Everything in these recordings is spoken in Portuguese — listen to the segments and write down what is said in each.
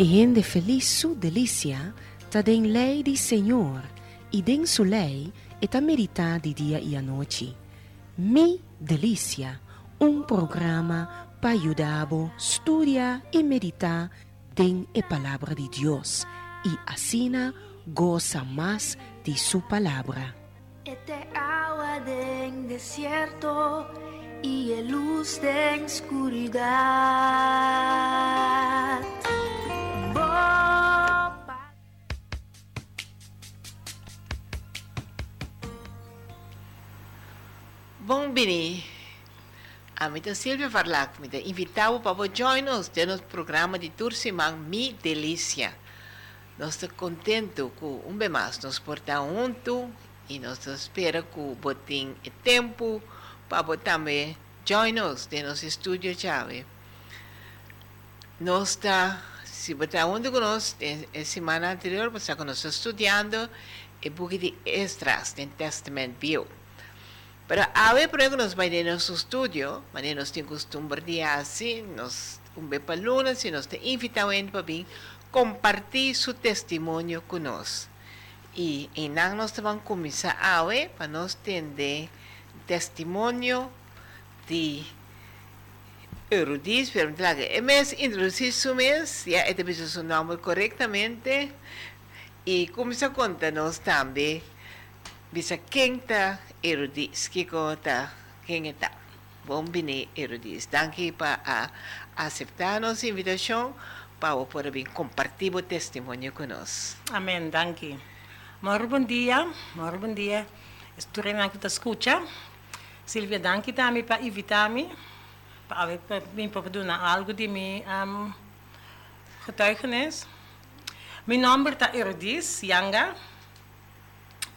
E ende feliz su delícia, ta den lei di Senhor, e den su lei e ta medita di dia e a noite. Mi delícia, um programa para ajudar a estudar e meditar den a palavra de Deus e assina goza mais de sua palavra. Este agua del desierto y el luz de oscuridad. Bom bini. A mita Silvia Varlac, mita invitavo para join us no programa de Tursimang Mi Delícia. Nós estamos contentos com um bem mais nos portar junto e nós espera que botem tempo para também join us de nosso estúdio chave. Nós está, se botar junto conosco, a semana anterior, você conosco estudando e book de extras do Testament View. Pero a ver, por nos vai de nosso estúdio, mas nós temos costume de assim, nós um bem para lunas e nós te invitamos para vir compartir seu testemunho conosco. E em nós vamos começar a ver para nós entender testemunho de Eurudis, pero é mes introduzir su mes, já é de seu nome corretamente, e começar a contar-nos também, bisa quem está Eurudis, que conta quem está. Bom bine Eurudis, danke para aceitar nossa invitação para poder compartir o testemunho conosco. Amém, danke. Muito bom dia, muito bom dia. Estou aqui para escutar. Silvia, danke também para invitar-me para vir para doen algo de meu um, getuigenis. Mijn naam is Erudis Yanga.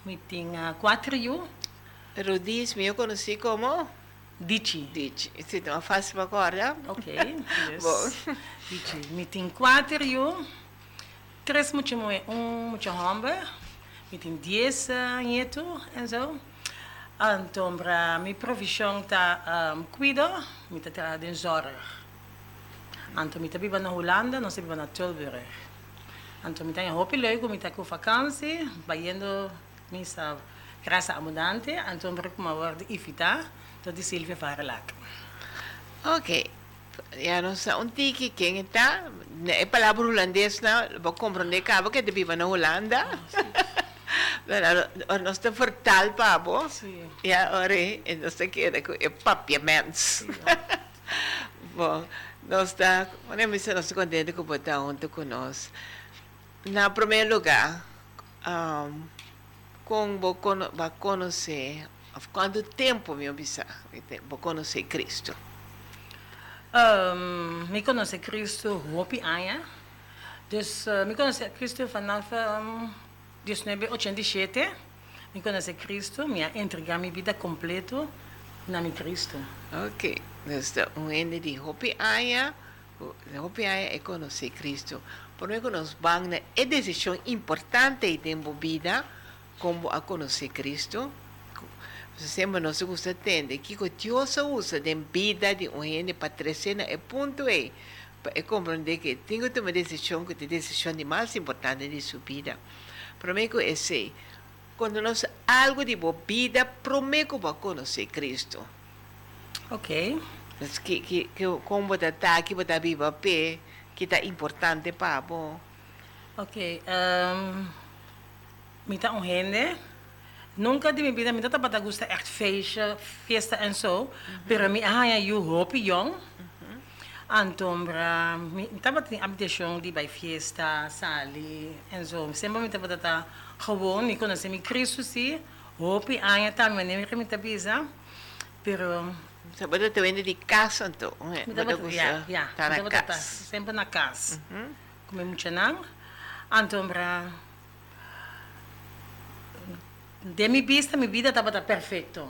Ik tenho quatro anos. Erudis, eu conheci como Dici. Dici. Isso é uma fácil para acordar. Ok, yes. Bom. Dici. Ik tenho quatro anos. Três muito um muito homem. Ik tenho dez netos en zo. Então, para minha profissão tá um, cuido, me tá trabalhando em zorg. Então, me tá vivendo na Holanda, nós vivemos na Tilburg. Então, me tá em hoop leuk, me tá com vakantie, vaindo missa casa abundante. Então, para como word invita, tot die Silvia Varelac. Ok. Ja, não sei onde que quem está. É palavra holandês, não? Vou compreender que é de viver na Holanda. Nós estamos vertaal, pabo. Sim. Ja, ore, en nós estamos aqui com o papiaments. Bom, nós estamos, nós estamos contentes com botar junto conosco. Na primeiro lugar, um, como vou conhecer, quanto tempo me observa, vou conhecer Cristo? Um, me conhece Cristo hopi anos. Dus uh, me conhece Cristo vanaf um, 1987. Me conhece Cristo, me entregar minha vida completo na mi Cristo. Ok, dus um ende de hopi anos, hopi é conhecer Cristo. Por isso nós vamos é decisão importante em nossa vida, como a conhecer Cristo. Sempre nós gosta entender que Deus usa de vida de um gente para crescer é ponto é para compreender que tem que tomar decisão que é a decisão de mais importante de sua vida. Prometo é ser quando nós algo de boa vida, prometo para conhecer Cristo. Ok. Que que que como está que está viva pé, que está importante para bom. Ok. Um, me tá um rende. Nunca de minha vida, me tá para gusta echt feestje, festa en zo. Pero me ah ja, you hope jong. Então, para me tá para ter habitação de bij fiesta, sali en zo. Sempre me tá para tá gewoon, me conhece me Cristo sim. Hope ah ja, tá me nem me tá bisa. Pero Sa bada te vende di casa então. me tá para ja, ja, Tá na me tá casa. sempre na casa. Come muito nang. Então, para de mi vista, mi vida estava perfeito,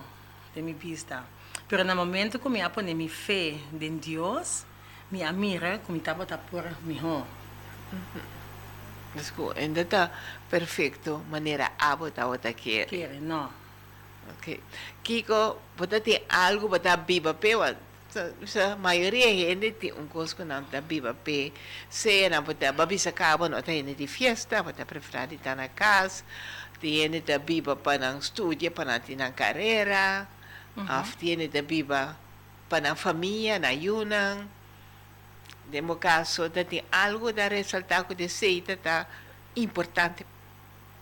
de mi vista. Pero no momento que me pone mi fe en Dios, me admira como estava por mejor. Mas ko ainda tá perfeito maneira abo tá outra que. Quiere, no. Ok. Kiko, bota tem algo bota biba pewa Sa, sa maioria gente tem um coisa que não tá biba pe, se não pode babi sa cabo não tá indo de festa, pode preferir de estar na casa, tem gente da biba para não estudar, para não ter na carreira, af tem gente da biba para na família, na yunang. Demo caso, da tem algo da ressaltar que de seita tá importante.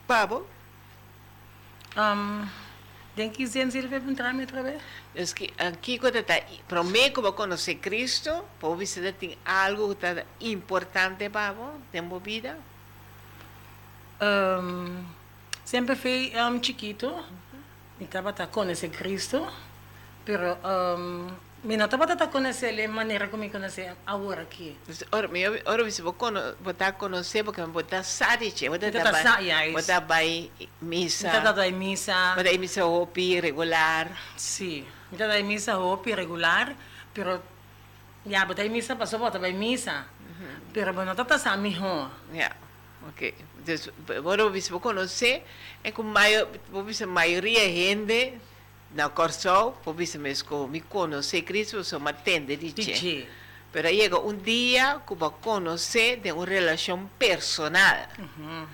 Pabo, Um, denk je zin zelf even draaien outra vez? Es que aqui quando está para mim como conhecer Cristo, por você tem algo que está importante para você, tem uma vida. Um, sempre fui um, chiquito, me estava a conhecer Cristo, pero um, me não estava a conhecer a maneira como me conhecer agora aqui. Ora, me ora você vou botar conhecer porque me botar sadiche, botar Botar sa- yes. botar vai missa, estava a missa, botar missa hopi regular. sim, estava a missa roupa regular, pero ya, botei missa, passou, bota vai missa, pero não estava a mijo. Ja, ok. Então, agora você vou conhecer é com maior, você maioria gente na Corsol, por você mesmo me conhecer Cristo, você me atende de DJ. Pero llega un día que va a conocer de una relación personal. Uhum.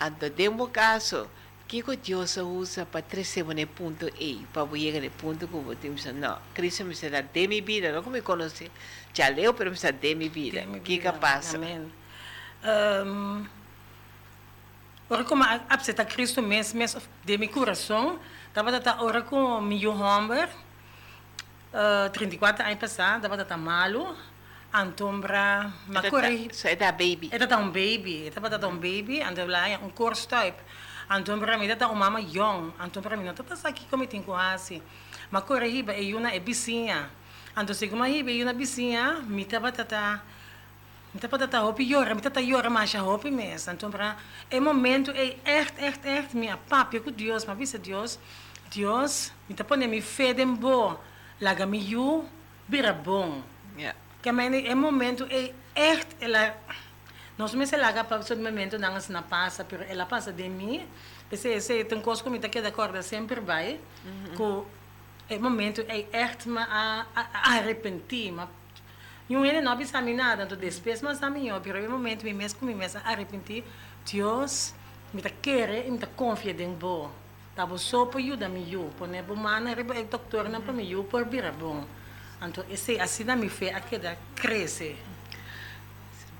Ando de un caso, que que Dios usa para trazer un punto E, para llegar al punto que vos dices, no, Cristo me será de mi vida, no como me conoce, ya leo, pero me será de mi vida. ¿Qué vida. que pasa? Amém. Um, ora como a a Cristo mesmo, mesmo de meu coração, estava a ora com meu homem, uh, 34 anos passado, estava a malo, antombra, mas corre, Isso é da baby. Eta um baby, eta pa um baby, ando lá um course type. Anton para mim eta uma mama young, anton para mim não tá aqui como tem com assim. Mas corre riba e uma é bicinha. Anton se como riba e uma bicinha, me tá batata. Me tá batata hopi yora, me tá yora mas a hopi mes. Anton para é momento é echt echt echt minha papi com Deus, mas visa Deus. Deus, me tá pondo me fé dem bo. Laga me you, bira bom. Yeah. Que a mim é momento é echt ela nós me se laga para o momento não se na passa, pero ela passa de mim. Esse esse tem coisa como que de acordo sempre vai. Com é momento é echt me a, a, a arrepentir, mas não ele não bisa mim nada, então depois mas a mim, pero é momento me mesmo me mesmo arrepentir. Deus me tá querer, me tá confia em bo. Tá bo só para ajuda me eu, pone bo mana reba é doutor não para me eu por bira bom. Então esse assim da me fé a que da cresce.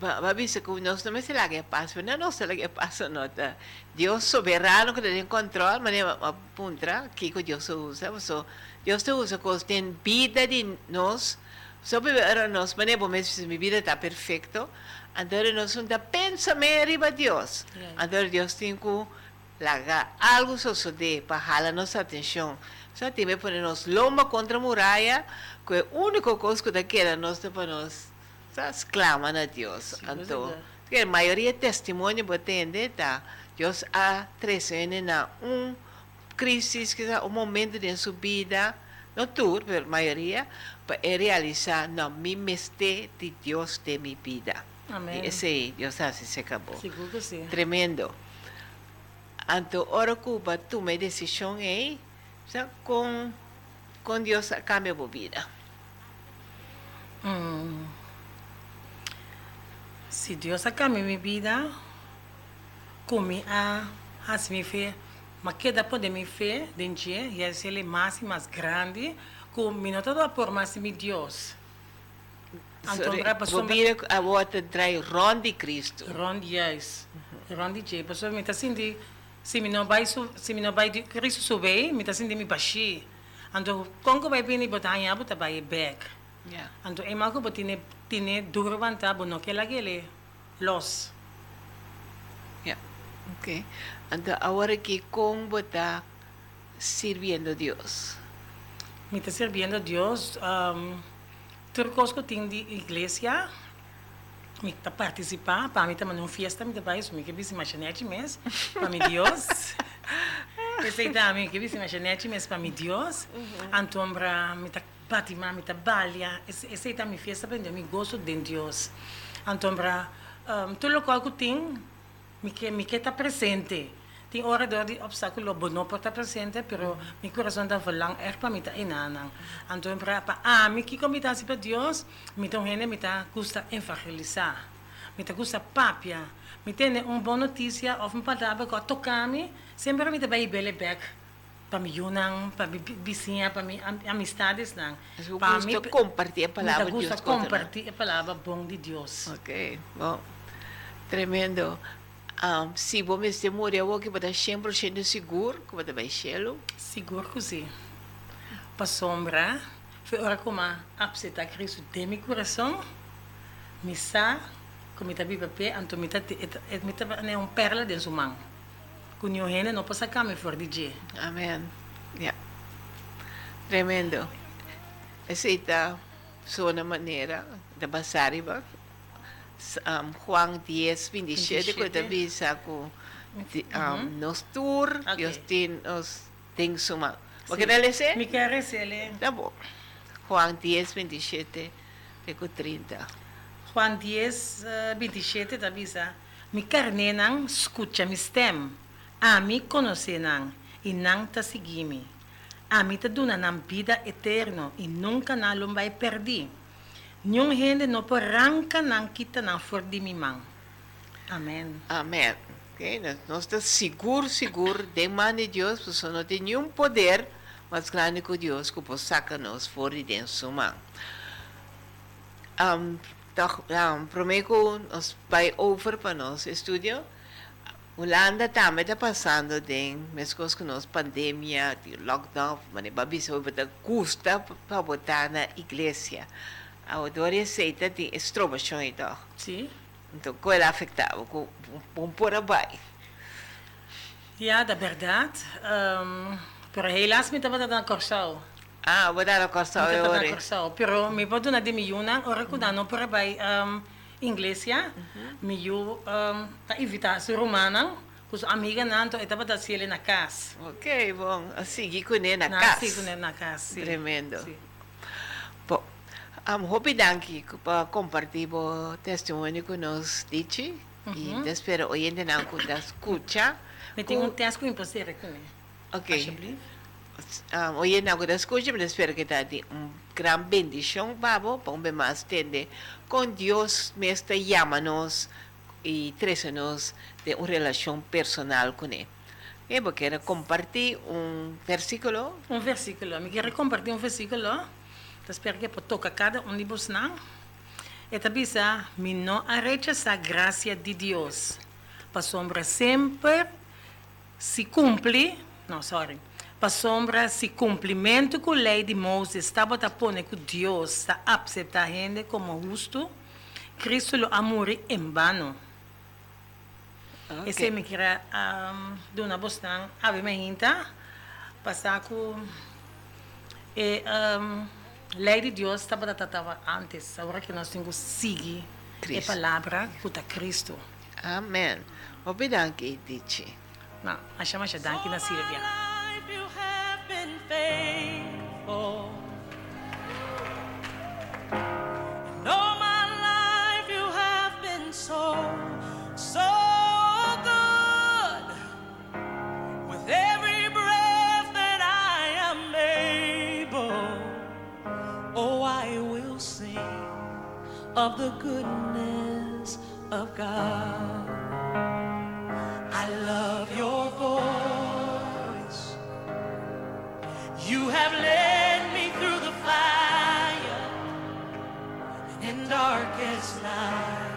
Babi se que nós não se laga passa, não se laga passa nota. Deus soberano que tem controle, mas é apunta que que Deus usa, so Deus usa coisas tem vida de nós. Só para nós, mas é bom mesmo minha vida está perfeito. Então nós não pensa mais arriba Deus. Yeah. Então Deus tem que lagar algo suceder para jalar nossa atenção. Só tem que pôr nos lomba contra a muralha, que é a única coisa que queda nós para nós. Só clama a Deus. Sim, Então, verdade. que a maioria testemunho batende, tá? Deus a trazendo na um crise, que é um momento de sua vida, não tudo, mas a maioria, para realizar, não, me meste de Deus de minha vida. Amém. E esse aí, Deus assim se acabou. Seguro que sim. Tremendo. Então, ora Cuba, toma decisão aí, já com, com Deus cambia a vida. Hum. Se Deus acalme minha vida, come a as me fé, mas que dá poder me fé, dentro e é mais e mais grande, com me não toda por mais me Deus. Então, para Bobira a volta trai ron de Cristo. Ron yes. Ron DJ, pessoa me tá sentindo se me não vai se me não vai Cristo subir, me tá sentindo me baixi. Então, quando vai vir botar em tá vai back. Yeah. Anto ema ko tine tine duro banta bono que la gele los. Yeah. Ok. Então, agora que como está sirviendo a Deus. Me está sirviendo Dios. Um, turcos que tem de igreja. Me está participar, para mim também uma fiesta, me vai isso, me que bisi machanete mes, para mim Deus. Esse também que bisi machanete mes para mim Deus. Antombra me tá batima, me tá balha. Esse esse também fiesta para mim gosto de Deus. Antombra um, todo local que tem me que me que está presente. Tem hora door die obstáculo bono por estar presente, pero mi corazón está verlang er para mita inanang. Anto para pa ah, mi kiko mita si pa Dios, mita gente mita gusta evangelizar. Mita gusta papia. Mi tiene un buona noticia of un palavra que tocami, sempre mita vai bele back. Para mi yunang, para mi vizinha, para mi am amistades nang. Mas eu Pa gosto de compartilhar a palavra Mita de gusta Deus com compartir a palavra bom de Deus. Ok, bom. Tremendo. Um, se você me morrer, eu vou estar 100% seguro que você vai chelo. Seguro que sim. Para sombra, foi hora como apseta Cristo de meu coração, me sa, como está viva pé, anto me está me tá né um perla de sua mão. Com o rene não passa cá me for DJ. Amén. Ya. Tremendo. Aceita sua maneira de passar, ba? Um, Juan 10, 27, que 27. eu bisa ko um, nos tour, Okay. Dios tin nos ting suma. Porque na lese? Me quer receber. Tá bom. Juan 10, 27, fico 30. Juan 10, uh, 27, tá bisa. Mi carne nang escucha mi stem. Ami conhece nang, e nang ta seguimi. Ami ta duna nang vida eterno, e nunca na vai perdi. Nenhum gente não por arranca nang kita nang for di mi mang. Amen. Amém. Okay? Nós, nós estamos seguros, seguros, de de Deus, porque não tem nenhum poder mais grande que Deus que pode sacar nós fora de dentro da mão. Um, toch, um, prometo nos vai over para nosso estúdio. Holanda também está passando de coisas que nós, pandemia, de lockdown, mas não vai ser custa para botar na igreja. A odore aceita de extroversão então. Sim? Então, qual é afetado? Vamos por abaixo. Ja, dat verdade. Um, pero helaas mi tava na Corsao. Ah, vou dar a costa Mi tava na agora. Corsao. Pero mi pode na de mi yuna, ora ko dano para bay um, inglês. Mi yu um, ta invita su romana, kus amiga nanto etapa da sile na casa. Ok, bom. Assim, ele na casa. sigo na casa. Tremendo. Sim. Bom, um, hope danke para compartilhar o testemunho que nos disse. E espero oyente não que da escuta. Mi tengo un tasco imposible con él. Ok. Alsjeblieft. um, oyente não que da escuta, mas espero que está de um grande bendição, babo, para um mais tende com Deus, mestre, chama-nos e traz-nos de uma relação personal com Ele. Eu quero compartilhar um versículo Un versículo. Me quiero compartir un versículo. Que por toca cada un de vos não. Esta bisa, mi no rechaza gracia de Dios. Pa sombra sempre se cumpre, não, sorry. Pa sombra se cumprimento com a lei de Moisés estava a pôr que Deus está a aceitar a gente como justo. Cristo lo amore em vano. Ok. Esse me queria um, dar uma bostão, ave me hinta, passar com e um, lei de Deus estava da tava antes, agora que nós temos que seguir a Cristo. palavra que está Cristo. Amém. Obrigado, Dici. Não, a chama já daqui na Silvia. Of the goodness of God. I love your voice. You have led me through the fire and darkest night.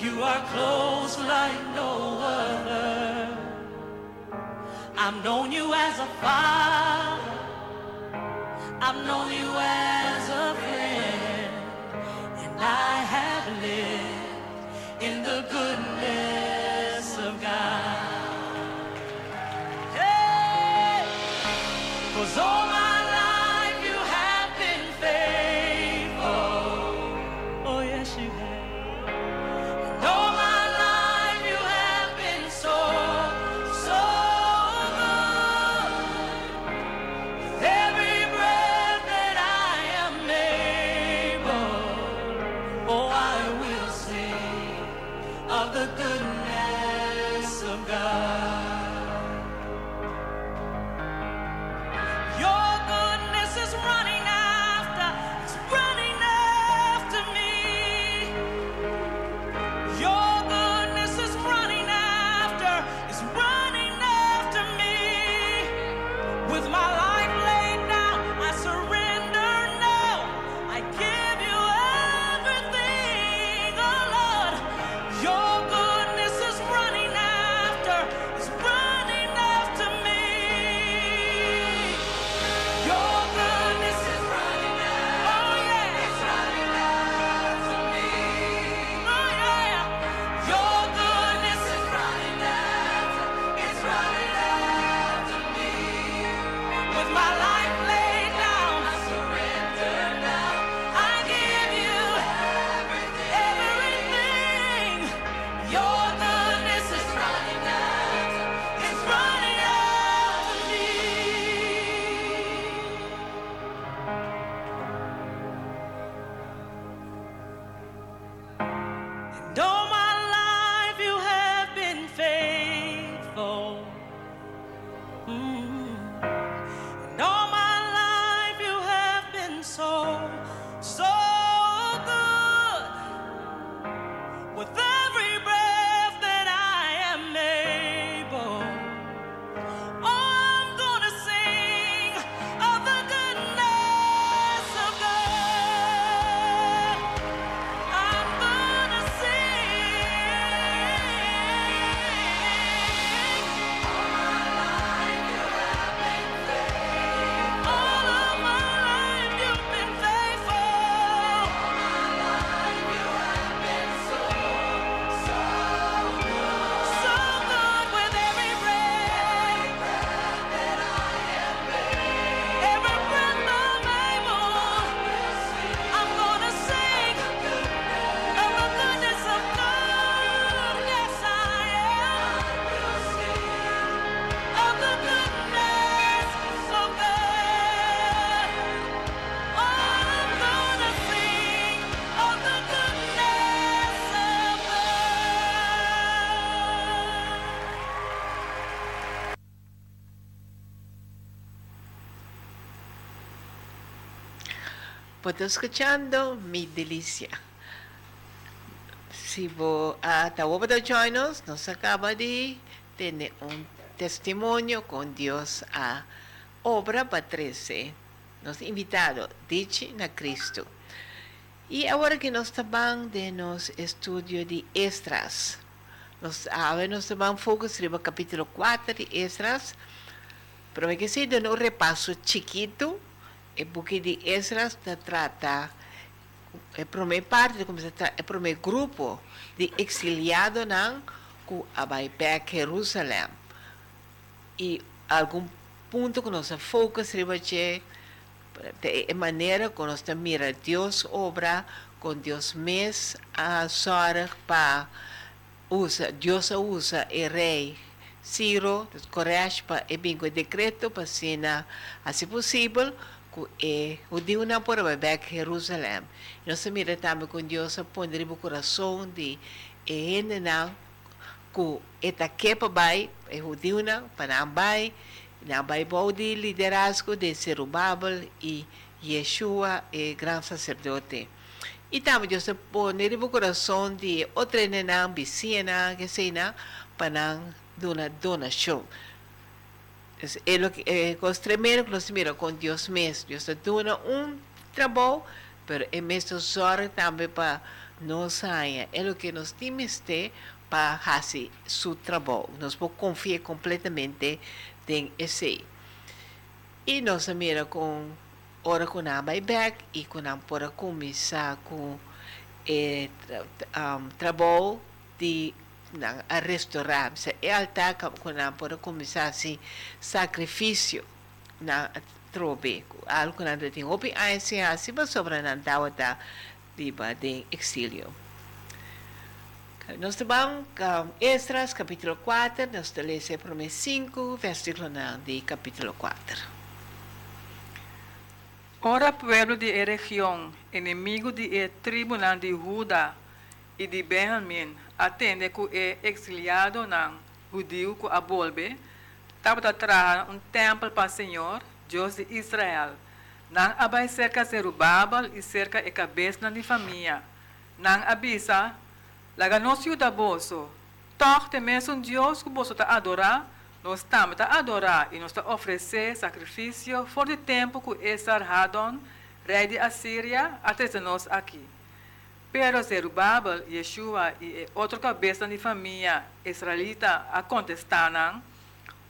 You are close like no other. I've known you as a father. I've known you as a friend. I have lived in the goodness Pues escuchando mi delicia. Si vos hasta vos para join us, nos acaba de tener un testimonio con Dios a obra para 13. Nos invitado, dicho na Cristo. E agora que nós estamos de nos estudio de Esdras, nós agora nós estamos foco no capítulo 4 de Esdras, pero que se dá um repasso chiquito, e porque de Esdras se trata é a primeira parte, como se trata, é o primeiro grupo de exiliado não que vai para Jerusalém. E algum ponto que nós foco seria de maneira que nós mira Deus obra com Deus mes a sorte para usa Deus usa o rei Ciro coragem para e bingo decreto para assim possível que o dia não por vai Jerusalém nós mira também com Deus a no coração de e ainda não que eta que para vai e o dia não para não vai na Bible de liderazgo de Zerubabel e Yeshua, e grande sacerdote. E também Deus pôr no coração de outra nena, vicina, que seja, para uma donação. É o que é os tremendo que nós miramos com Deus mesmo. Deus dona um trabalho, mas é mesmo sorte também para nós sair. É o que nós temos para fazer seu trabalho. Nós podemos confiar completamente tem esse. E nós mira com ora com a back e com a para começar com eh, um, trabalho de na, a restaurar. Se é alta com a para começar assim sacrifício na trobe. Algo na tem opi a esse assim para sobra na dawata de de exílio. Nós estamos com Esdras, capítulo 4, nós lemos o 5, versículo 9 de capítulo 4. Ora, pueblo de região, inimigo de tribunal de Judá e de Benjamim, atende que é exiliado na judeu que abolbe, estava trazer um templo para o Senhor, Deus de Israel. Não abai cerca Zerubabel e cerca a cabeça de família. Não abisa Laganócio da bolso. Torte mesmo Deus que você está adorar, nós estamos a adorar e nós oferecer sacrifício for de tempo que Esar Hadon, rei de Assíria, até nós aqui. Pero Zerubabel, Yeshua e outra cabeça de família israelita a contestaram,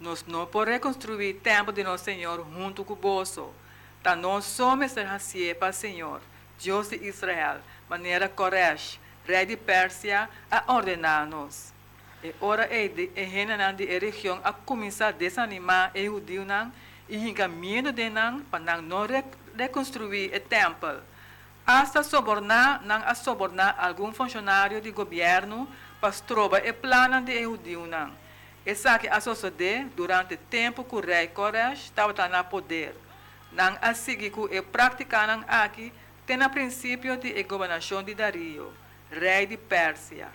nós não podemos reconstruir o templo de nosso Senhor junto com o bolso. Então nós somos ser para o Senhor, Deus de Israel, maneira correta rei de Pérsia, a ordenar-nos. E ora é de renan de região a começar a desanimar e judeu e encaminhando de para não reconstruir o templo. Hasta sobornar não a sobornar algum funcionário de governo para trobar o plano de judeu não. Essa que a suceder durante tempo que o rei Koresh estava na poder. Não a seguir que e praticaram aqui tem a princípio de governação de Dario rei de Pérsia.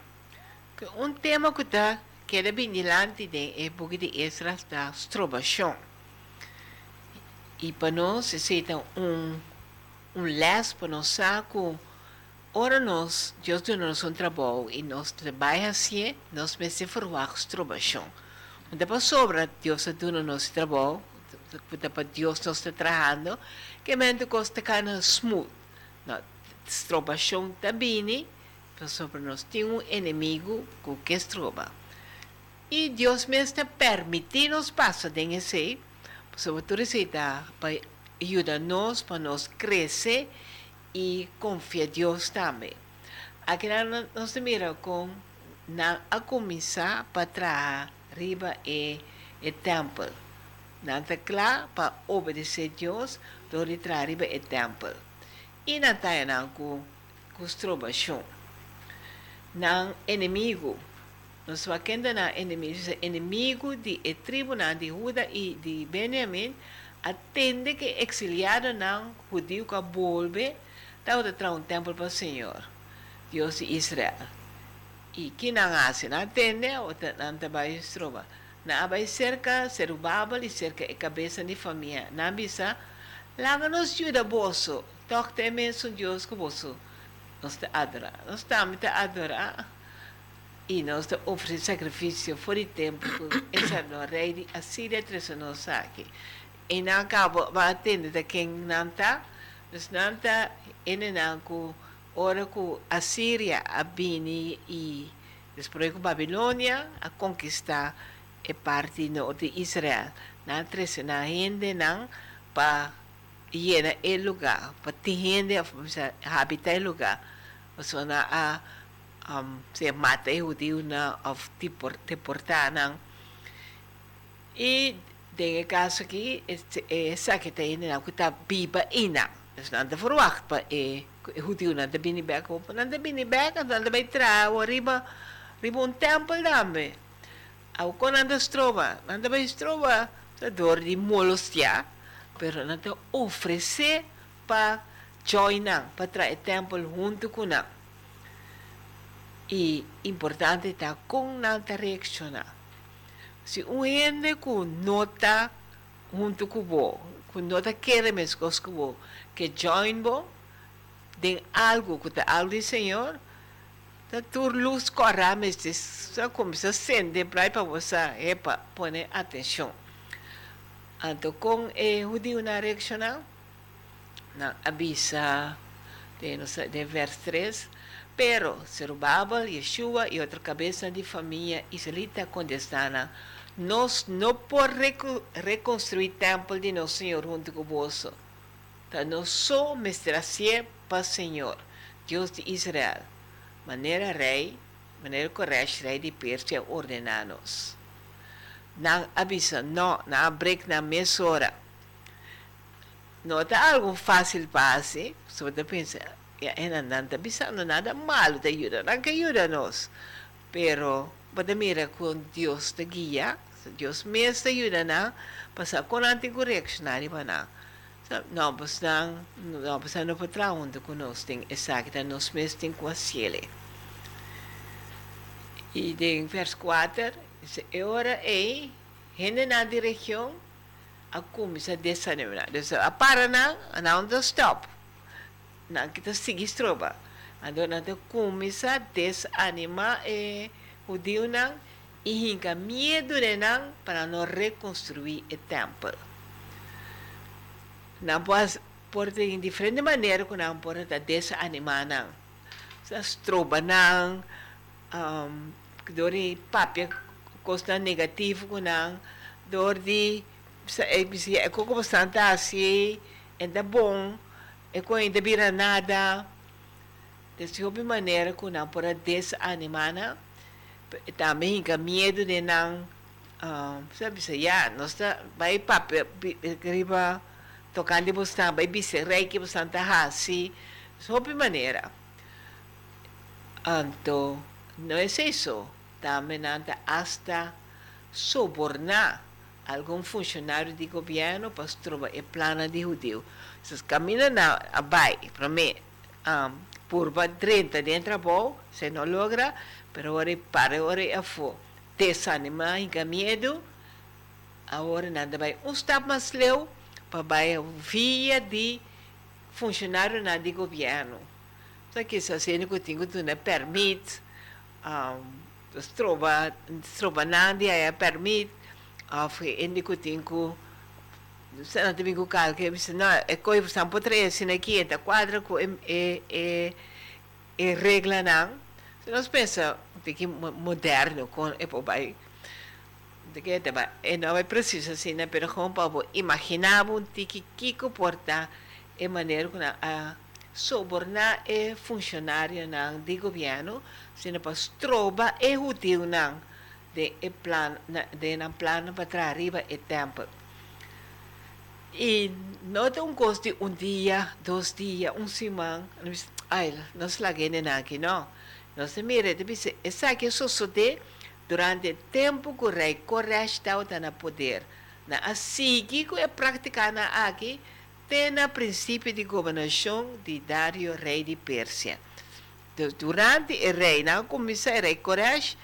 Um tema que está que era bem dilante de época de Esdras da estrobação. E para nós, é um, um les para nós saco. Ora nós, Deus deu-nos um trabalho e nós trabalhamos assim, nós precisamos formar estrobação. Depois sobra, Deus deu-nos trabalho, depois Deus nos está trabalhando, que mente costa cana smooth. Estrobação também, sobre nós tem um inimigo que é troba. E Deus mesmo está permitindo nos passar desse, sobre tudo isso para ajudar nós, para nós crescer e confiar em Deus também. Aqui nós mira com na a para trás, riba e o templo. Nada claro para obedecer a do retrar riba e templo. E na taia com estrobação ng inimigo. Nós vakenda na inimigo, inimigo de e tribunal de Juda e de Benjamin, atende que exiliado ng judeu que volve, tao de tra um templo para o Senhor, Deus de Israel. E que não hace, não atende, não trabalha estroba. Na abay cerca, Zerubabel e cerca e cabeça de família. Na bisa, lá nos ajuda boso, toch tem mesmo Deus que você nós te adorar. Nós estamos te adorar e nós te oferecer sacrifício fora de tempo que essa no rei de Assíria trouxe nós aqui. E na cabo vai atender de quem não está, mas não está ele não que ora que Assíria a bini e depois que Babilônia a conquistar é parte norte de Israel. Não trouxe na gente não para llena el lugar, para ter gente a habitar el lugar. So na a um, se mata e judeu na of deportar na. E den caso que tem na que está biba ina. Dus dan de verwacht pa e judeu na de binibek op, na de binibek dan de bij trouw riba riba un tempel dame. Au con anda strova, anda bij strova, door die molostia, pero não te oferecer para joinar, para trazer tempo junto nós. E importante está com não te. Se um gente com nota junto com você, com nota quer mesmo com você, que join você, tem algo que está algo Senhor, tá tur luz correr, mas só começa a acender para você, é para pôr atenção. Anto kung eh, judío na reaccionar, na avisa de, de vers 3, pero Zerubabel, Yeshua e outra cabeça de família israelita condestana, nós não reco reconstruir o templo de nosso Senhor junto com você. Tá, nós só mestracia para o Senhor, Deus de Israel, maneira rei, maneira correta, rei de Pérsia, ordenar-nos na avisa, não, na break na mesma hora. Não está algo fácil para si, você pensa, não está avisando nada malo, te ajuda, não que ajuda nós. Pero, pode mirar com Deus te guia, Deus mesmo te ajuda, não, passar com anticorreccionário para não. Não, mas não, não, mas não trás onde conosco tem exato, nós mesmos tem com a cielo. E em verso 4, Agora é, gente na direção, a começa a desanimar. A para na, não dá stop. Não que sigue estroba. A começa a desanimar e o Não e de não para não reconstruir o templo. Não pode, pode em diferente maneira que não pode desanimar não. Estroba não, um, dori papia costa negativo kunang dor di sa ABC e ko ko bastante assim ainda bom e ko ainda bira nada desse hobby maneira kunang para desanimar também com medo de não uh, sabe se já nós está vai papel riba tocando bastante vai bise reiki bastante assim hobby maneira anto não é isso também hasta sobornar algum funcionário de governo para trovar o plano de judeu. Se camina na abai, para mim, um, por 30 dentro boa, se não logra, pero agora para agora é fo. Desanima, inga medo, agora nada vai. Um step mais leu, para vai via de funcionário na de governo. Só que isso assim, que tenho que não permite um, strova strovanandia e permit of hindi ko tinku sa natin ko kalke bisa na e ko sampo tre sina kieta quadra e e e regla nang se nós pensa tiki moderno com e po bai de que e não é preciso assim né? Pero como para imaginar um tiki kiko porta e maneira com a sobornar e funcionário nang de governo sino pas troba e hutiu nang de e plan de nan plano para arriba e tempo. E nota um gosto de um dia, dois dias, um semana, ai, nós lagene aqui, não. Nós mira, deve essa que sucede durante o tempo que o rei correto está na poder. Na assim que é praticar aqui, tem o princípio de governação de Dário, rei de Pérsia durante o reino, começa o rei Koresh,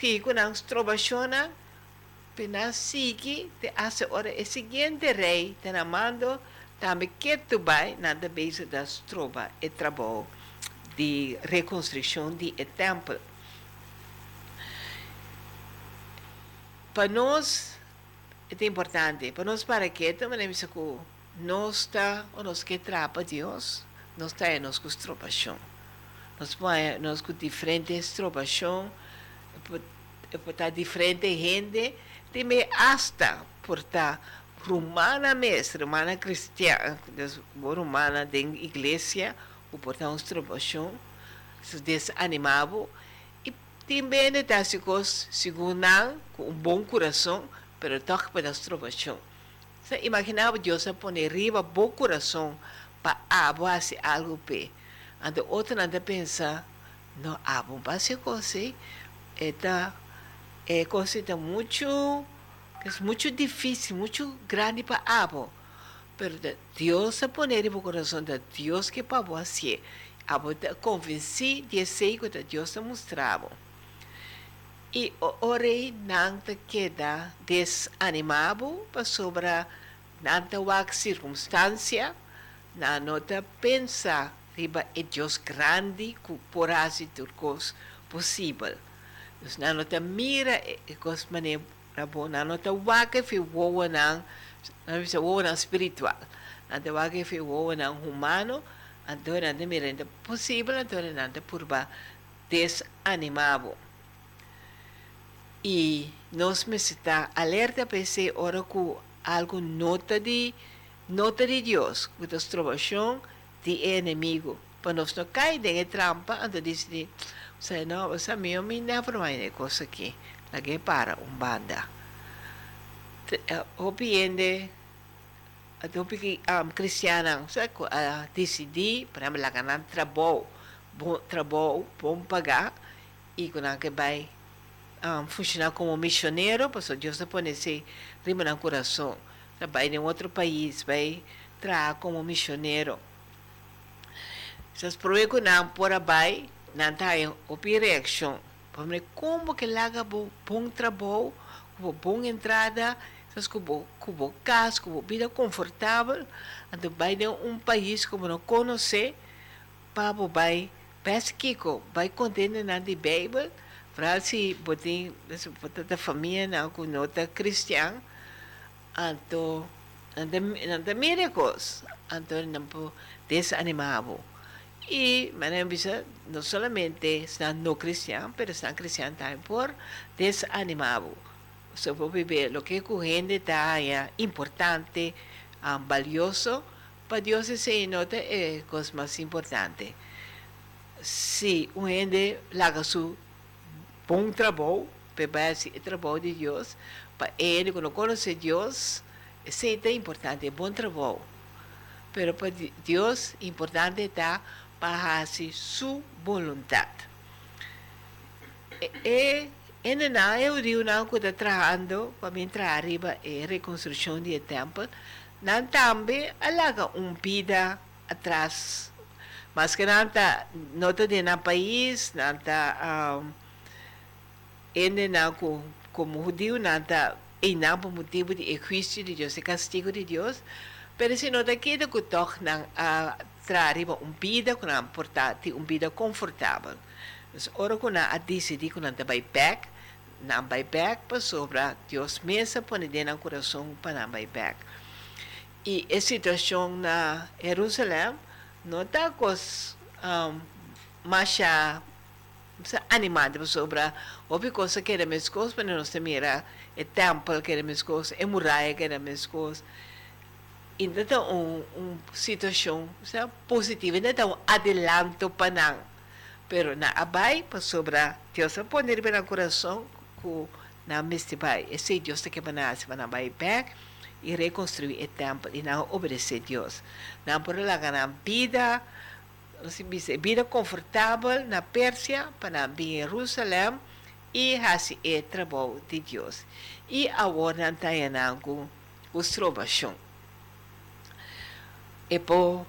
que não trovaciona, pena sigue, te hace ora, o seguinte rei, te amando, também que tu vai na base da trova e trabalho de reconstrução de templo. Para nós é importante, para nós para que também me que está ou nós que trapa Deus, nós está em com tropação. Nós nós com diferentes tropação, por diferente gente, também hasta por estar romana mesmo, romana cristiana, romana da igreja, o portão tropação, desanimado, e também está se segundo com um bom coração, pero toque para as tropação. Você imaginava Deus a poner riba bom coração para abo assim algo pe. Ando outro anda pensa, não abo para se coisa, é é coisa muito é muito difícil, muito grande para abo. Pero Deus a poner no coração de Deus que para você. Abo convenci de ser que Deus te mostrava. E o rei não te queda desanimado sobre nada wak circunstância, na nota pensa riba é Deus grande que porase turcos possível. Na nota mira e cos maneira rabo na nota wak fi woa nang na bisa woa nang spiritual. Na nota wak fi woa nang humano, então nada mira é possível, então nada purba desanimado. E nós necessitamos alerta para esse hora que algo nota de nota de Deus, que nós de inimigo. Para nós não cair em trampa, então diz de, você não, você meu me never mind coisa aqui, lagi para um banda. Opiende, ato que um cristiana, você uh, decidi para me lagar trabalho, bom trabalho, bom pagar e quando que vai um, funcionar como missioneiro, porque Deus te põe esse rima no coração. Vai em outro país, vai trabalhar como missioneiro. Essas provas não por aí, não em reação. Para como que laga bom, bom trabalho, com boa entrada, com bom, com bom casa, com vida confortável, então vai em um país como não conhece, para vai, pesquico, vai contendo na Bíblia, Frasi botin da família na com nota cristã, anto nanda nanda miracles, anto nampo desanimado. Manem bisa não solamente estão no mas estão cristão também por desanimado. So vou viver lo que gente está importante, um, valioso, para Deus esse nota é coisa mais importante. Se um gente larga sua bom trabalho, para esse trabalho de Deus, para ele, quando conhece Deus, isso é importante, bom trabalho. Mas para Deus, importante está para fazer sua vontade. E, e na eu digo não que está trabalhando para entrar arriba e reconstrução de templo, não também alaga um vida atrás. Mas que não está, não está no país, não está um, ainda não como judío nada e não por motivo de juízo de Deus e castigo de Deus mas se não daqui que torna a trazer uma vida com uma portati uma vida confortável mas ora que a decidir que não vai back não vai back para sobre Deus mesmo põe dentro no coração para não vai back e a situação na Jerusalém não está com um, mais animado sobre outra coisa que era minhas coisas, mas nós mira o templo que era minhas coisas, a muralha que era minhas coisas. Está uma um situação sabe, positiva, um adelanto para nós. Pero na abai para sobre Deus a poner bem no coração que na mestre bai, esse Deus que para se para vai back e reconstruir o templo e não obedecer Deus. Não por lá ganhar vida, vida confortável na Pérsia para vir em Jerusalém e fazer o trabalho de Deus. E agora está com os trovação. E por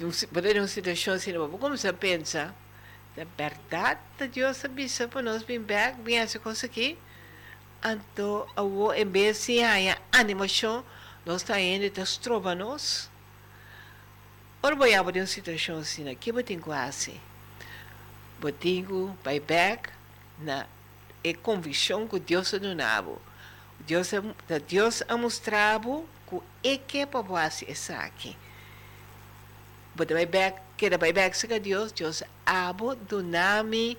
uma situação assim, como você pensa, a verdade de Deus avisa para nós vir back, vir essa coisa aqui. Então, em vez de haver animação, nós estamos indo, nós trovamos, Ora, vou abrir uma situação assim, aqui eu tenho quase. Eu tenho back na é convicção que Deus é no nabo. Deus Deus é mostrado que é que para você essa aqui. Que back se Deus, abo do nome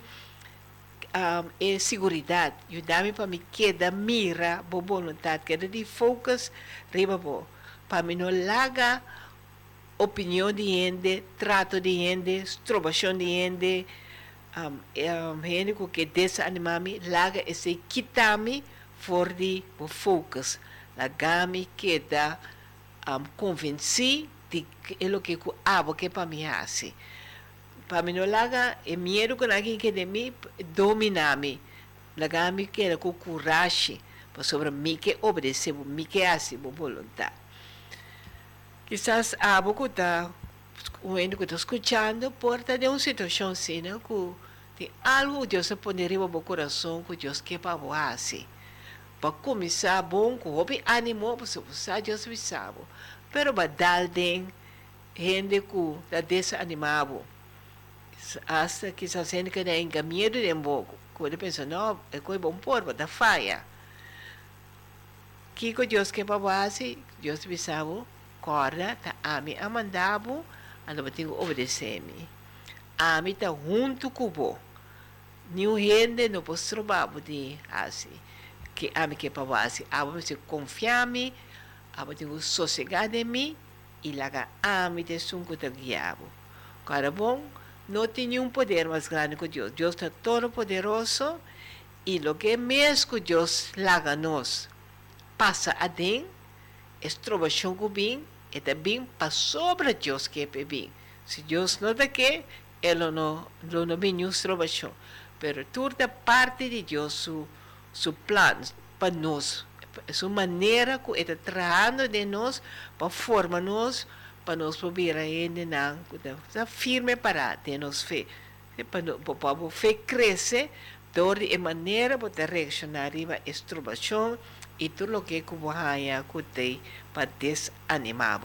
um, é segurança. E dá-me para me queda mira, boa vontade, queda de focus, riba bo. Para me não larga opinião de gente, trato de gente, estrobação de gente, um, um, gente que desanima-me, larga esse quita-me for de focus. Larga-me queda um, convenci é o que eu abo que para mim assim para mim não laga é medo que alguém que de mim domina-me laga que com coragem sobre mim que obedecer mim que assim boa vontade quizás abo que está o que está escutando porta de uma situação assim né, que tem algo que Deus poderia no meu coração que Deus quer para você para começar bom com hobby ânimo você Deus me sabe pero ba dalden gente que está desanimado hasta que se gente que tem medo de pouco quando pensa não é coisa bom por da que que Deus quer para você Deus me sabe corda tá a mim a mandabo ando tenho obedecer me a mim tá junto com o nenhum gente não pode trovar de assim que a mim que para você a você confiar me abo tenho sossegado em mim e laga ame de sunco te guiabo. Cara bom, não tem nenhum poder mais grande que Deus. Deus é todo poderoso e o que mesmo Deus laga nos passa a den, estrobação com bem, e também para sobre Deus que é bem. Se Deus não dá que, ele não, ele não vem estrobação. Pero toda parte de Deus, su, su plano para nós, sua maneira que está trabalhando de nós para formar nós para nós poder ainda não está firme para ter nos fé para para a fé crescer toda a maneira para reaccionar a estrobação e tudo o que haya que tem para desanimar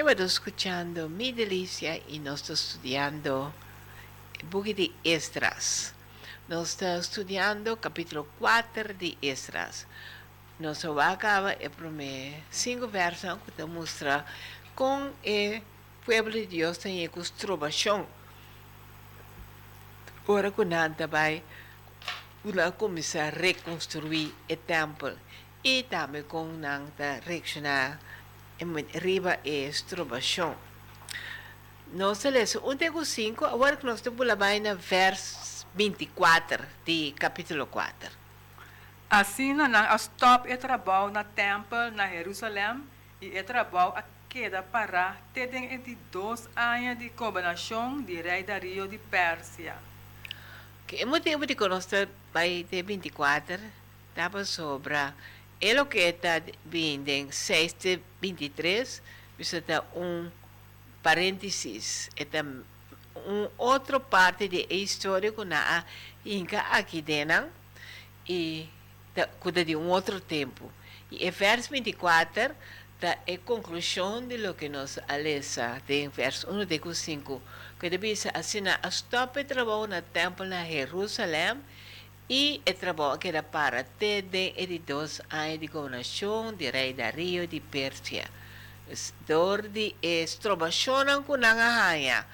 Hemos escuchando Mi Delicia y nos está estudiando buque de Esdras. Nos está estudiando capítulo 4 de Esdras. Nos va a acabar el primer cinco versos que muestra con el pueblo de Dios tem a construção. Ora, que nada vai começar a reconstruir o templo e também com nada reaccionar arriba a estrobação. Nós lemos 1 Tego 5, agora nós estamos lá na verso 24 de capítulo 4. Assim, na stop e trabalho na templo na Jerusalém e e trabalho a queda para terem entre dois anos de governação de rei Dario de Pérsia. Que hemos tempo de conocer vai de 24, estava sobre ele que está vindo em 6 de 23, isso está um parênteses, está um outra parte de história que na Inca aqui dentro e da, cuida de um outro tempo. E em verso 24 da é conclusão de lo que nos alesa de verso 1 de 5 que ser assim a stop trabalho na templo na Jerusalém e o trabalho que era para ter de dois anos de governação de rei Dario de Pérsia. Dor de estrobação com a rainha.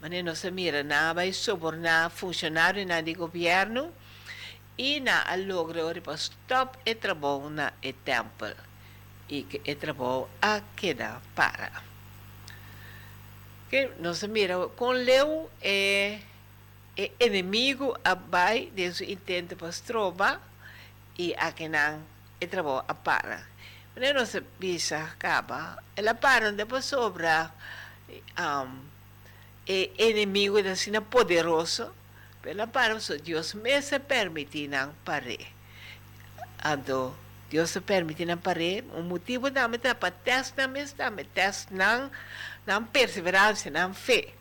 Mas não se mira na vai subornar funcionário na de governo e na logra para stop e trabalho na e templo e que é trabalho a queda para. Que nós mira com Leu é, é inimigo abai de seu intento tropa e a que não é trabalho a para. Mas não se bisa acaba. Ela para depois sobra um, é inimigo da sina poderoso. Pela para Deus me se permite não pare. Ando Deus se permite não parar. O motivo também é para testar, mas também teste não, não perseverança, não fé.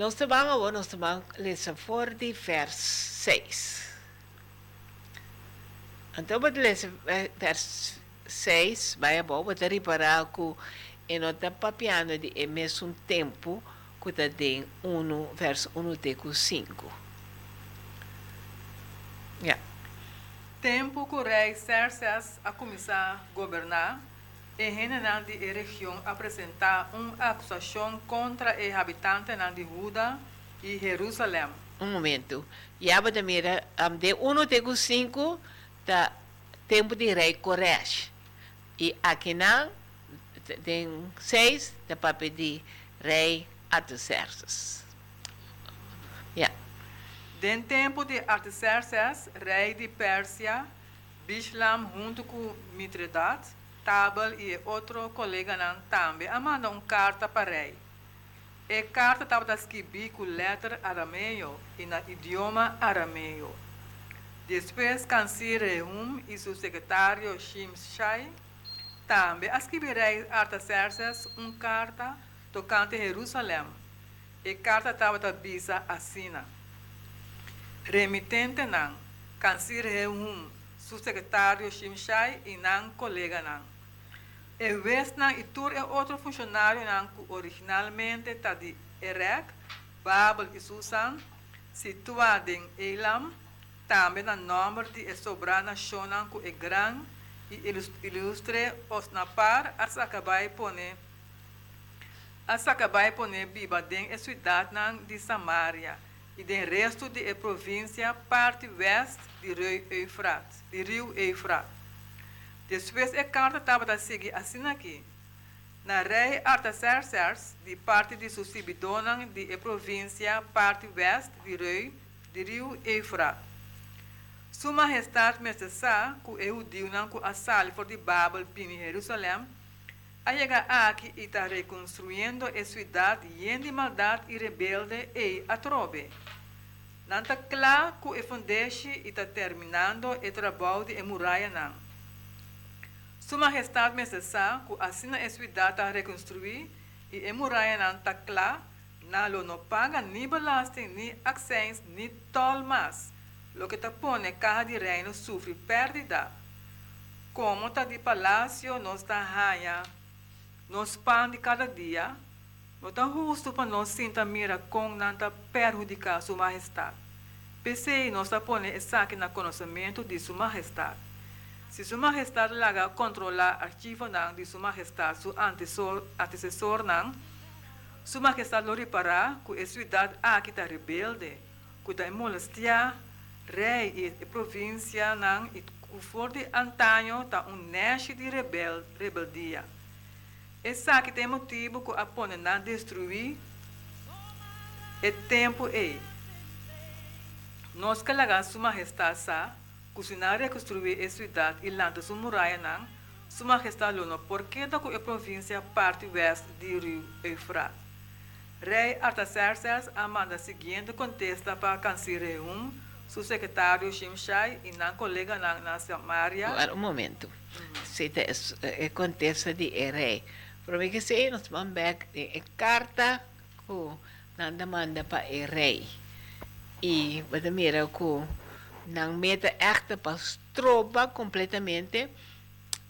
Nós vamos agora, nós ler fora de verso 6. Então, vou ler verso 6, vai bom, vou reparar que e não está papiando de é mesmo tempo que está em 1, verso 1 até 5. Yeah. Tempo que o rei Xerxes a começar a governar, e general de região apresentar uma acusação contra os habitantes de Judá e Jerusalém. Um momento. Já vou mira, de 1 até 5, da tempo de rei Koresh. E aqui não, tem 6, da papel de rei Artaxerxes. Yeah. Den tempo de Artaxerxes, rei de Pérsia, Bishlam junto com Mitredat, Tabal e outro colega também mandam uma carta para rei. E carta estava escrita com letra arameu e na idioma arameu. Depois, Cancir Rehum e seu secretário Shimshai também escreveram Artaxerxes uma carta tocante Jerusalém. E carta estava bisa assina remitente nan, Cancir Rehum, su secretário Shimshai e nan colega nan. E vez nan Itur é outro funcionário nan originalmente está de Erech, Babel e Susan, situado em Elam, também na nome de sobrana Shonan que é grande e ilustre os na par as acabai pone as acabai pone den a cidade de Samaria e do resto da província parte oeste do rio Eufrates. Do rio. Depois a carta estava a seguir assim aqui. Na rei Artaxerxes, de parte de Susibidonan, de província parte oeste do rio, do rio. Sua majestade Messessá, que eu digo não que a sala for de Babel, em Jerusalém, a chegar aqui e está reconstruindo a cidade llena de maldade e rebelde e atrobe. Não está claro que o fundeshi está terminando o trabalho de muralha não. Majestade me cessar que assim a cidade está reconstruir e a muralha não está claro, não não paga nem balastem, nem accents, nem tol mais. Lo que está pone carro de reino sofre perda. Como está de palácio, não está raia nos pão de cada dia, justo para nós sinta mira com nanta perjudicar sua majestade. Pensei nós está pondo isso aqui no conhecimento de sua majestade. Se sua majestade laga controlar arquivo não de sua majestade, seu antecessor, não, sua majestade lo reparar que a cidade aqui está rebelde, que está molestia, rei e província não, e o for de antanho está um neste de rebel, rebeldia. Esse aqui tem motivo que a põe na destruir é tempo é. Nós que lagar sua majestade sa, cozinhar e reconstruir a cidade e lanta sua muralha não, sua majestade lo no porquê da a província parte oeste de rio Eufrates. Rei Artaxerxes manda seguinte contesta para Cancire um, seu secretário Shimshai e na colega na, na Samaria. Um momento. Se te, é contesta de rei. Que se nos vamos back de carta ko nanda manda pa e rei. E wat mira ko nang meta echt pas tropa completamente,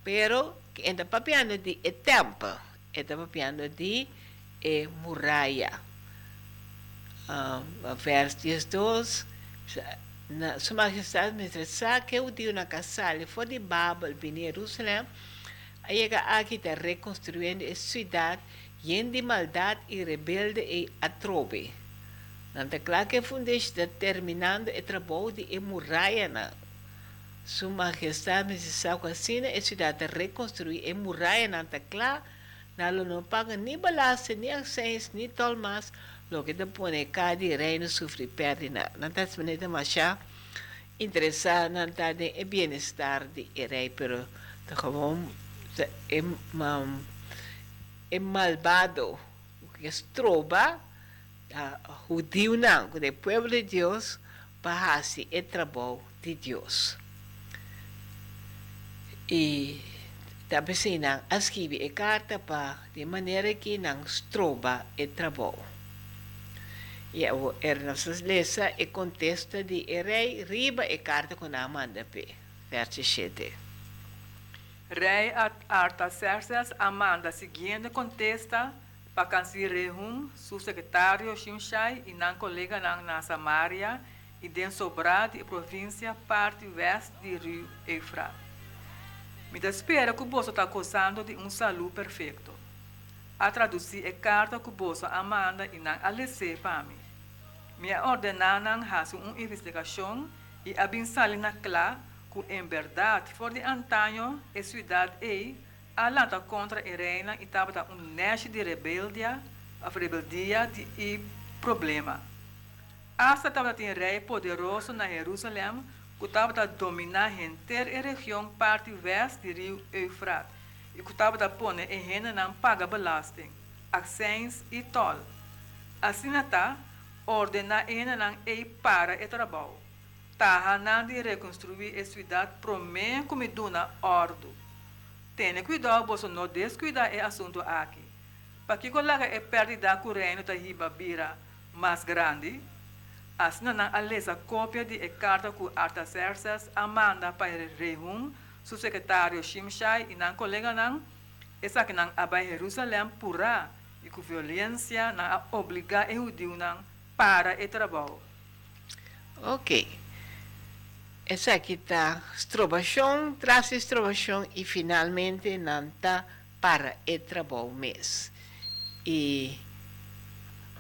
pero que enda papiando di e tempo, enda papiando di e muralha. Um, vers 12, na Sua Majestade me que eu dio na casale foi de Babel, em Jerusalém, llega aquí está reconstruyendo esta ciudad llena de maldad y rebelde y atrobe. Nanta claro que funde está terminando el trabajo de muralla. Na. Su majestad me dice assim, a ciudad de reconstruir a muralla. Nanta claro, não não paga nem balança, nem acens, nem tolmas, lo que te pone cada reino sofre pérdida. Nanta se maneta machar, interessar, nanta de bem-estar de rei, pero te gewoon é, um, é malvado, que es troba, uh, judío não, o povo de Deus, para fazer o trabalho de Deus. E também se não escreve a carta para de maneira que não troba o trabalho. E eu era nossas lesa e contesta de rei riba e carta com a manda pe, verso 7. Rei Artaxerxes Amanda seguinte contesta canciller Rehum, seu secretário Shimshai e não colega na, Samaria e den sobrado e província parte oeste de rio Eufrates. Me espera que o bolso está gozando de um saludo perfeito. A traduzir a carta que o bolso Amanda e não alece para mim. Me ordenar não fazer uma investigação e abençoar na clara que em verdade, for de antanho, a cidade é a lata contra a reina e estava um neste de rebeldia, a rebeldia de, e problema. Hasta estava um rei poderoso na Jerusalém, que estava dominar a inteira região parte oeste do rio Eufrates, e que estava pôr a reina não paga belasting, accents e tol. Assim, está, ordena a reina não para o trabalho tahanan de reconstruir a cidade promen como duna ordo. Tenha cuidado, não descuidar é assunto aqui. Para que coloca é perdida correndo da riba bira mais grande, assim não a cópia de carta que Artaxerxes amanda para Rehum, seu secretário Shimshai e não colega não, essa que não abai Jerusalém pura e com violência não obriga o judeu não para o trabalho. Ok. Aqui está estrobação, traz estrobação e finalmente nanta para o trabalho mês. E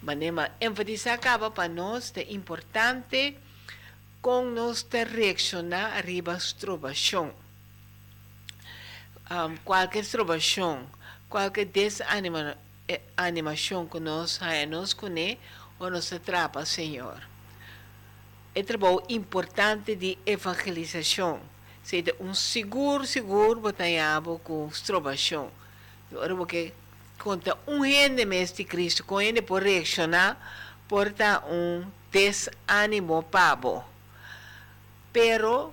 manema enfatizar acaba para nós é importante com nós de reaccionar arriba estrobação. Um, qualquer estrobação, qualquer desanimação que nós, nós conhe, ou nos atrapa, Senhor é trabalho importante de evangelização. Seja um seguro, seguro, batalhava com estrobação. Agora, porque conta um rende de Cristo, com ele por reaccionar, porta um desânimo pabo. Pero,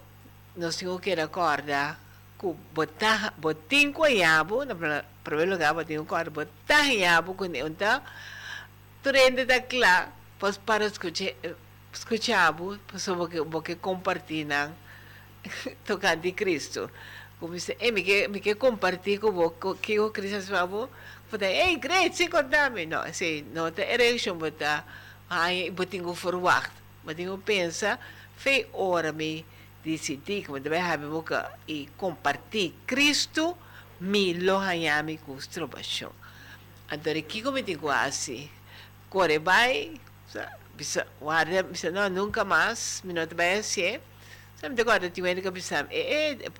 nós temos que recordar que botar, botin com yabo, na primeiro lugar, botin com yabo, botar com ele, então, trende da clá, para escutar, escuchamos sobre que porque compartilham tocante Cristo. Como se, eh, me que me que compartir com o que o Cristo falou, Voor de, hey, great, nou, de reaction wordt daar, hij, ik moet dingen verwacht. Maar dingen pensa, oren mee, die zit dik, want wij hebben ook een compartir Cristo, mi lo hayami kustrobasyon. Então, aqui como te quase, corre vai, bisa, guarda, bisa, não, nunca mais, minuto vai assim, sabe, de agora, tinha que pensar, é, é,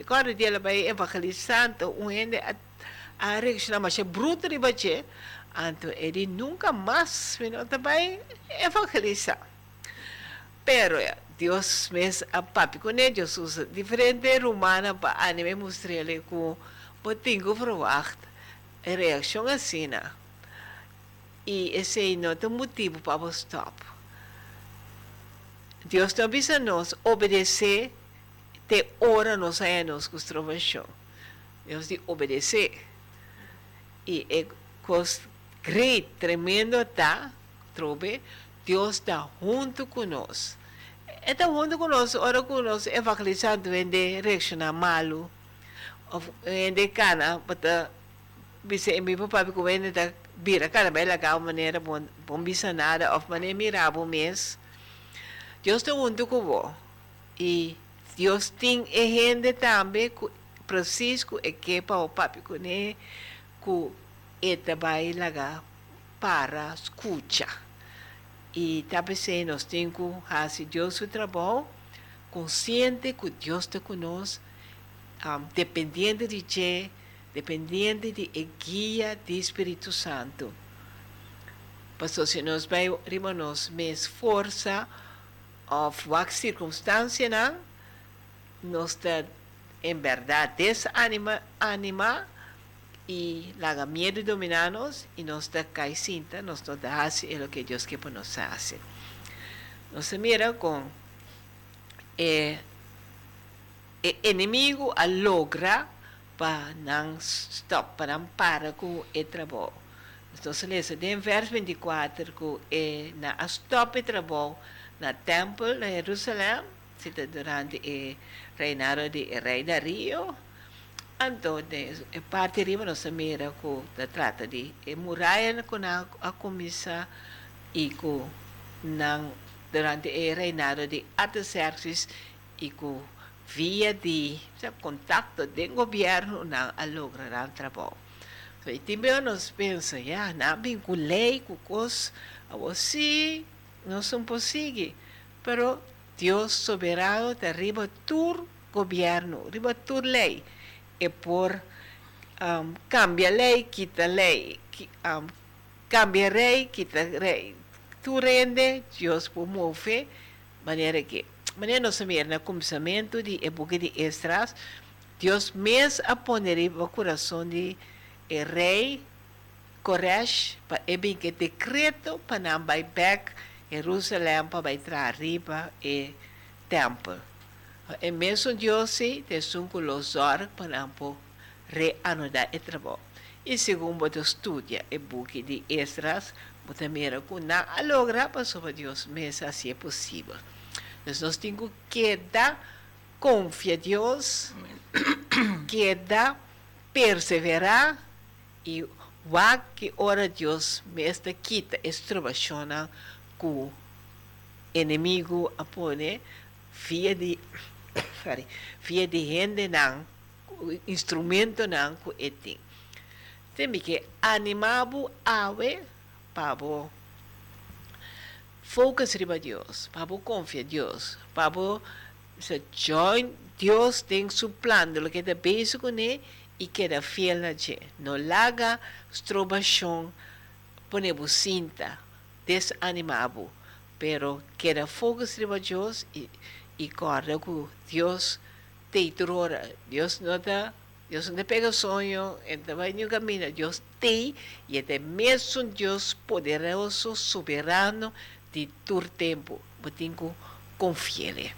agora dia vai evangelizando, um ende, a, a reação, mas é bruto de bater, então, ele nunca mais, minuto vai evangelizar. Pero, Deus mesmo, a papi, com ele, usa diferente romana para anime mostrar ele com, botinho verwacht, reação assim, né? E esse não tem motivo para você stop. Deus não precisa nos obedecer, te ora nos anos com trovação. Deus diz obedecer. E é coisa grande, tremendo, tá? Trobe, Deus está junto conosco. Está junto conosco, ora conosco, evangelizando, vende, reaccionar malo. Vende cana, bata, bisa imi pa papi ko wende da bira cara bela ka maneira bom bom bisa nada of maneira mirabo mes Deus te unto ko bo e Deus tem e gente também ku preciso e que pa o papi ko ne ku eta vai laga para escucha e também se nós tem que fazer Deus o trabalho consciente que Deus te conosco um, dependiente de ti dependiente de guia do Espírito Santo. Pastor, se nós vamos mais força, ou qualquer circunstância, não, nós está, em verdade, desanima anima, e larga medo dominar-nos, e nós está cai cinta, nós não dá o que Deus quer para nós fazer. Nós mira com é, é inimigo a logra para não stop, para não parar com o trabalho. Então, se lê, em verso 24, que na stop o trabalho na templo de Jerusalém, durante o reinado de rei Dario, então, a parte de nós mira que trata de muralha com a, comissa e com durante o reinado de Artaxerxes e com via de contato do governo não a lograr trabalho. So, e também nós pensa, já, não vinculei com coisas, assim, não são possíveis. Pero Deus soberano te arriba tu governo, arriba tu lei. E por um, cambia lei, quita lei, um, cambia rei, quita rei. Tu rende, Deus promove, maneira que nós ver no começamento de época de Estras, Deus mesmo a poner o coração de o rei Koresh para eben que decreto para não vai back Jerusalém para entrar arriba e templo. E mesmo Deus se tem com os olhos para não reanudar o trabalho. E segundo você estudia o book de Estras, você que não logra para sobre Deus mesmo assim é possível. Nós, nós temos que dar confiar a Deus, que dar perseverar e o que ora Deus mesmo quita extrovaciona com o inimigo a pone via de sorry, via de gente não instrumento não com etim. Temos que animar o ave para focus riba Dios, para confiar en Dios, para se join Dios tem su plan de lo que te beijo con él y queda fiel a él. No laga strobación, pone cinta, desanimado, pero queda focus riba Dios y, y corre con Dios te trora. Dios no da Dios no te pega sonho, então vai no caminho. Deus tem, e é mesmo Deus poderoso, soberano, de todo tempo, eu tenho que confiar.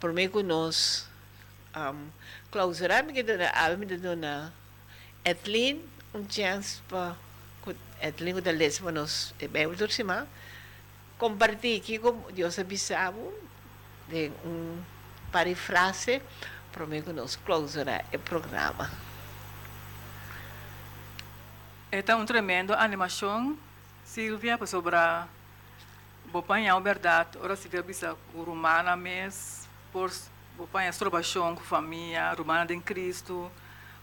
Por mim, que nós um, clausuramos, que dona alma de dona Etlin, um chance para Etlin da lesma nos bem por cima, compartilhar aqui com Deus avisava de um mim que nós clausurar o programa. É um tremendo animação, Silvia, sobre a Bopanha, verdade. Ora, se bisa romana mes, por Bopanha, com família, romana de Cristo.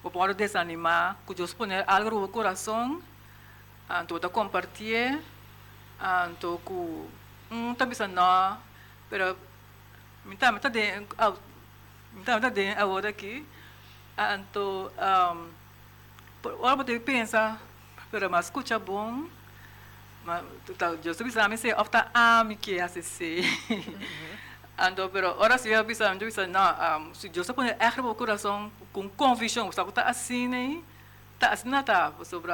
Bopanha, desanimar, Deus põe algo no coração, então, da compartilhar, então, com um, tá bisa não, pero, minta, minta de, minta, minta de, agora aqui, então, um, ora, você pensa, pero, mas escuta bom, sou bisa, me sei, ofta, ah, me que assistir. Ando, pero ora se eu bisa, eu bisa, não, um, se Deus põe erro no coração, com convicção, sabe, tá assim, né? Tá assim, tá, sobre,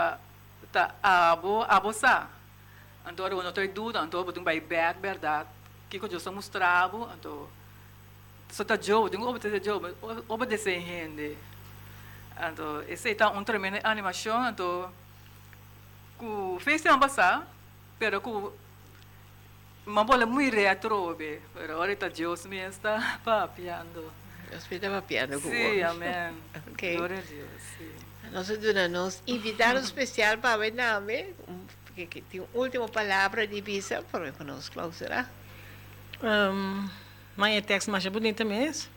tá, abo, abo sa. Ando, ora, não tenho dúvida, ando, botung by back, verdade, que que Deus mostrava, ando, só tá Joe, tenho obedecer Joe, obedecer gente. Ando, esse tá um tremendo animação, ando, ku fez uma passar, pero ku uma bola muito retro, be. Pero ahorita Dios me está papiando. Deus me estava piando com Sí, amén. Ok. Gloria a Dios, sí. Nós nos invitaram especial para ver nome, que, que tem uma última palavra de visa para que nos clausurar. Um, mijn tekst maar bonita mesmo.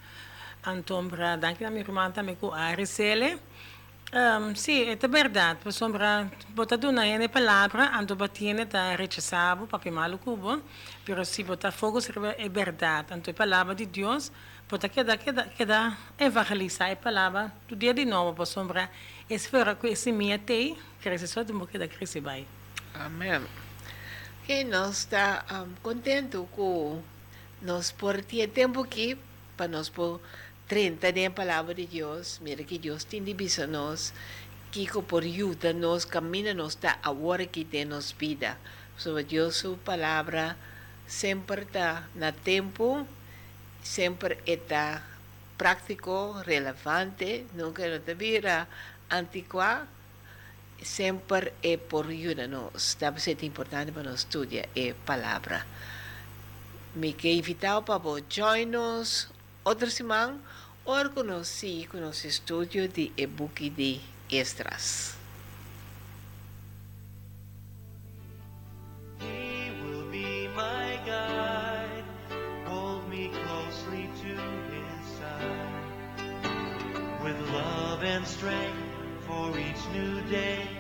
Então, para danke a minha irmã também com a Aricele. Um, sim, é verdade. Por sombra, bota duna é palavra, ando batiene da rechazado, papi malo cubo, pero se bota fogo é verdade. Então, é palavra de Deus, bota queda, queda, queda evangelizar é palavra do dia de novo, por sombra, que esse minha tem, cresce só de moqueda cresce vai. Amém. Que nós está um, contento com nós por ter tempo aqui para nós por 30 de a palavra de Deus. Mira que tem de bisa nós, que por ajuda nós, camina nos está agora que tem nos vida. Sobre Deus, sua palavra sempre está na tempo, sempre está prático, relevante, nunca não te vira antiqua, sempre é por ajuda nós. Deve ser importante para nós estudar a palavra. Me que invitar para você join nos outra semana, conhecer com nosso estúdio de e-book de extras. Me and strength for each new day,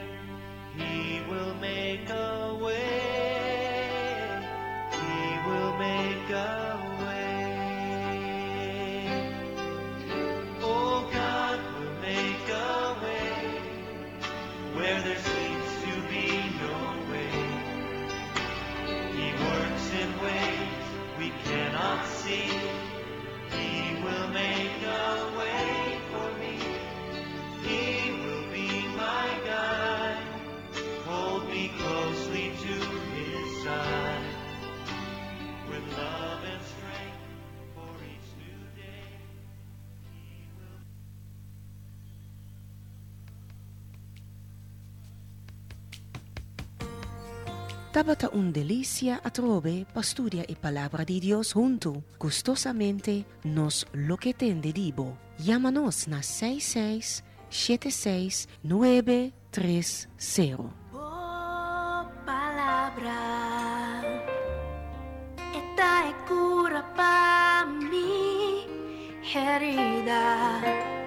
Tabata un delicia a trove pasturia e palabra di Dios junto. Gustosamente nos lo que tende dibo. Llámanos na 66 76 930. Oh, palabra, esta es cura para mi herida.